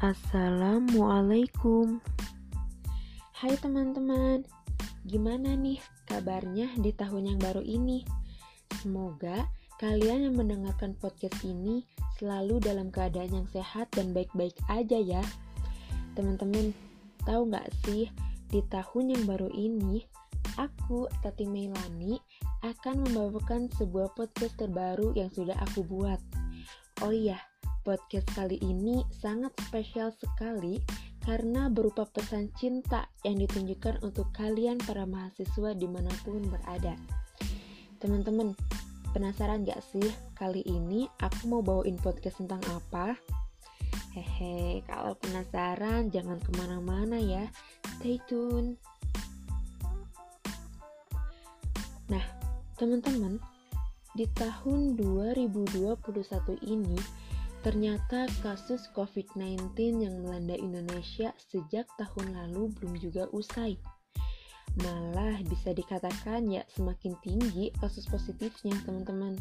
Assalamualaikum. Hai teman-teman Gimana nih kabarnya di tahun yang baru ini? Semoga kalian yang mendengarkan podcast ini selalu dalam keadaan yang sehat dan baik-baik aja ya. Teman-teman, tahu gak sih di tahun yang baru ini Aku, Tati Meilani, akan membawakan sebuah podcast terbaru yang sudah aku buat. Oh iya, Podcast kali ini sangat spesial sekali karena berupa pesan cinta yang ditunjukkan untuk kalian para mahasiswa di mana pun berada. Teman-teman, penasaran gak sih kali ini aku mau bawain podcast tentang apa? Hehe, kalau penasaran jangan ke mana-mana ya, stay tune. Nah, teman-teman, di tahun 2021 ini Ternyata kasus COVID-19 yang melanda Indonesia sejak tahun lalu belum juga usai. Malah bisa dikatakan ya semakin tinggi kasus positifnya teman-teman.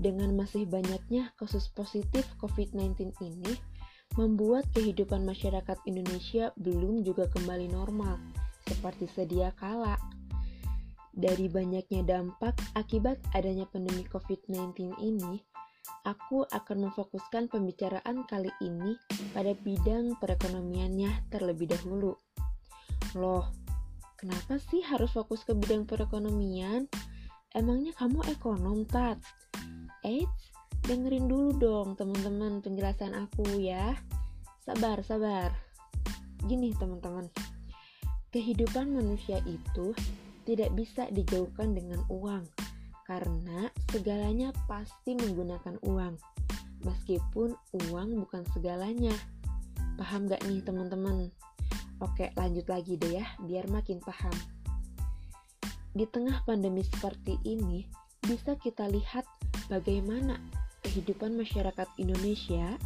Dengan masih banyaknya kasus positif COVID-19 ini, membuat kehidupan masyarakat Indonesia belum juga kembali normal seperti sedia kala. Dari banyaknya dampak akibat adanya pandemi COVID-19 ini, aku akan memfokuskan pembicaraan kali ini pada bidang perekonomiannya terlebih dahulu. Loh, kenapa sih harus fokus ke bidang perekonomian? Emangnya kamu ekonom, Tat? Eits, dengerin dulu dong teman-teman penjelasan aku ya. Sabar, sabar. Gini teman-teman, kehidupan manusia itu tidak bisa dijauhkan dengan uang karena segalanya pasti menggunakan uang, meskipun uang bukan segalanya. Paham gak nih teman-teman? Oke, lanjut lagi deh ya, biar makin paham. Di tengah pandemi seperti ini, bisa kita lihat bagaimana kehidupan masyarakat Indonesia.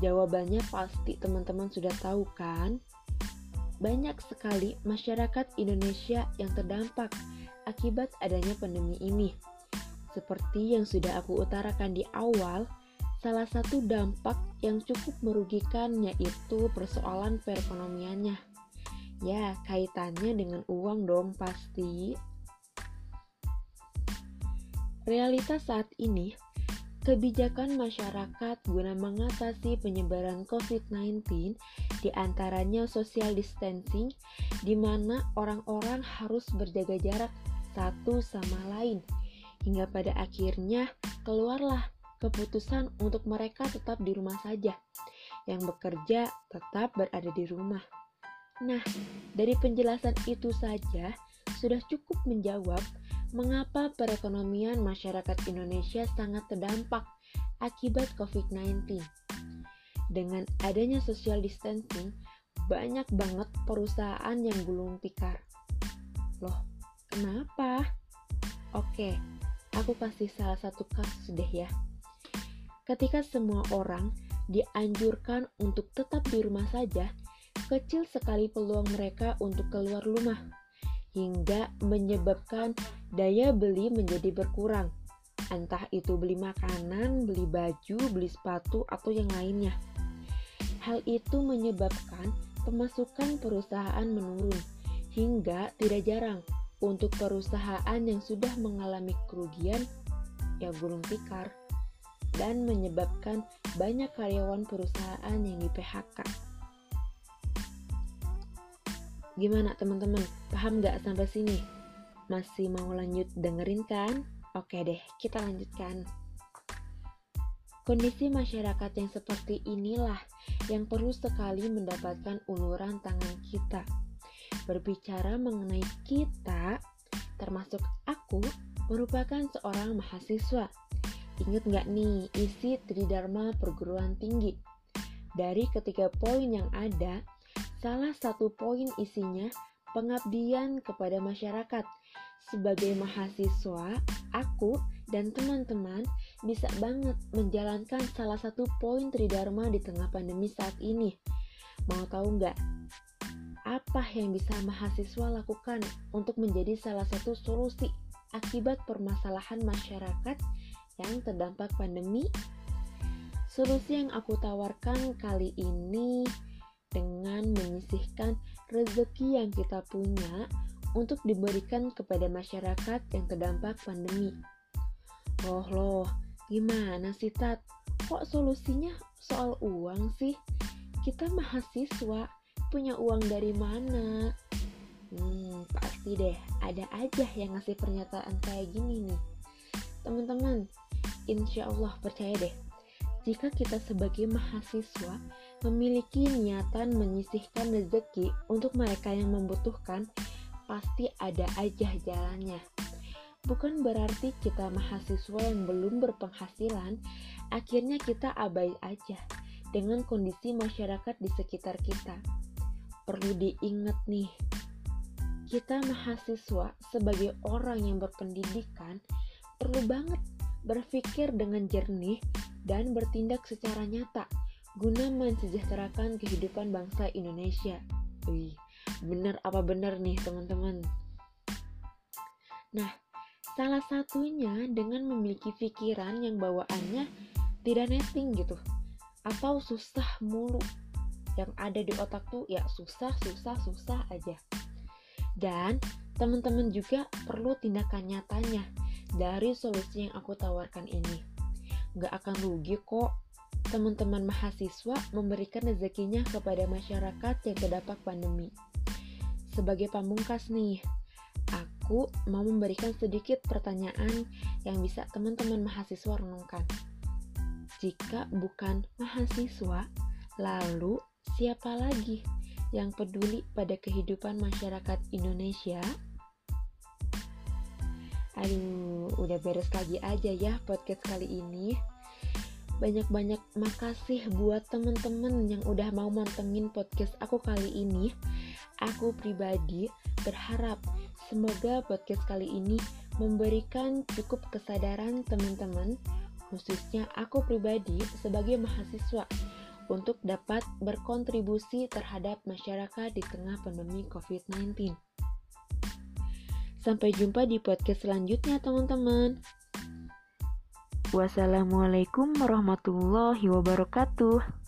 Jawabannya pasti teman-teman sudah tahu kan? Banyak sekali masyarakat Indonesia yang terdampak akibat adanya pandemi ini. Seperti yang sudah aku utarakan di awal, salah satu dampak yang cukup merugikan yaitu persoalan perekonomiannya. Ya, kaitannya dengan uang dong pasti. Realitas saat ini, kebijakan masyarakat guna mengatasi penyebaran COVID-19 di antaranya social distancing, di mana orang-orang harus berjaga jarak satu sama lain. Hingga pada akhirnya keluarlah keputusan untuk mereka tetap di rumah saja. Yang bekerja tetap berada di rumah. Nah, dari penjelasan itu saja sudah cukup menjawab mengapa perekonomian masyarakat Indonesia sangat terdampak akibat COVID-19. Dengan adanya social distancing, banyak banget perusahaan yang gulung tikar. Loh, Kenapa? Oke, aku kasih salah satu kasus deh ya. Ketika semua orang dianjurkan untuk tetap di rumah saja, kecil sekali peluang mereka untuk keluar rumah, hingga menyebabkan daya beli menjadi berkurang. Entah itu beli makanan, beli baju, beli sepatu, atau yang lainnya. Hal itu menyebabkan pemasukan perusahaan menurun, hingga tidak jarang untuk perusahaan yang sudah mengalami kerugian, ya gulung tikar, dan menyebabkan banyak karyawan perusahaan yang di PHK. Gimana teman-teman? Paham gak sampai sini? Masih mau lanjut dengerin kan? Oke deh, kita lanjutkan. Kondisi masyarakat yang seperti inilah yang perlu sekali mendapatkan uluran tangan kita berbicara mengenai kita, termasuk aku, merupakan seorang mahasiswa. Ingat nggak nih isi Tridharma perguruan tinggi? Dari ketiga poin yang ada, salah satu poin isinya pengabdian kepada masyarakat. Sebagai mahasiswa, aku dan teman-teman bisa banget menjalankan salah satu poin Tridharma di tengah pandemi saat ini. Mau tahu nggak apa yang bisa mahasiswa lakukan untuk menjadi salah satu solusi akibat permasalahan masyarakat yang terdampak pandemi? Solusi yang aku tawarkan kali ini dengan menyisihkan rezeki yang kita punya untuk diberikan kepada masyarakat yang terdampak pandemi. Loh loh, gimana sih Tat? Kok solusinya soal uang sih? Kita mahasiswa, punya uang dari mana? Hmm, pasti deh, ada aja yang ngasih pernyataan kayak gini nih. Teman-teman, insya Allah percaya deh, jika kita sebagai mahasiswa memiliki niatan menyisihkan rezeki untuk mereka yang membutuhkan, pasti ada aja jalannya. Bukan berarti kita mahasiswa yang belum berpenghasilan, akhirnya kita abai aja dengan kondisi masyarakat di sekitar kita. Perlu diingat nih, kita mahasiswa sebagai orang yang berpendidikan perlu banget berpikir dengan jernih dan bertindak secara nyata guna mensejahterakan kehidupan bangsa Indonesia. Wih, bener apa bener nih teman-teman? Nah, salah satunya dengan memiliki pikiran yang bawaannya tidak netting gitu atau susah mulu yang ada di otak tuh ya susah susah susah aja dan teman-teman juga perlu tindakan nyatanya dari solusi yang aku tawarkan ini Gak akan rugi kok teman-teman mahasiswa memberikan rezekinya kepada masyarakat yang terdampak pandemi. Sebagai pamungkas nih, aku mau memberikan sedikit pertanyaan yang bisa teman-teman mahasiswa renungkan. Jika bukan mahasiswa, lalu siapa lagi yang peduli pada kehidupan masyarakat Indonesia? Aduh, udah beres lagi aja ya podcast kali ini. Banyak-banyak makasih buat temen-temen yang udah mau mantengin podcast aku kali ini. Aku pribadi berharap semoga podcast kali ini memberikan cukup kesadaran teman-teman, khususnya aku pribadi sebagai mahasiswa untuk dapat berkontribusi terhadap masyarakat di tengah pandemi COVID-19. Sampai jumpa di podcast selanjutnya, teman-teman. Wassalamualaikum warahmatullahi wabarakatuh.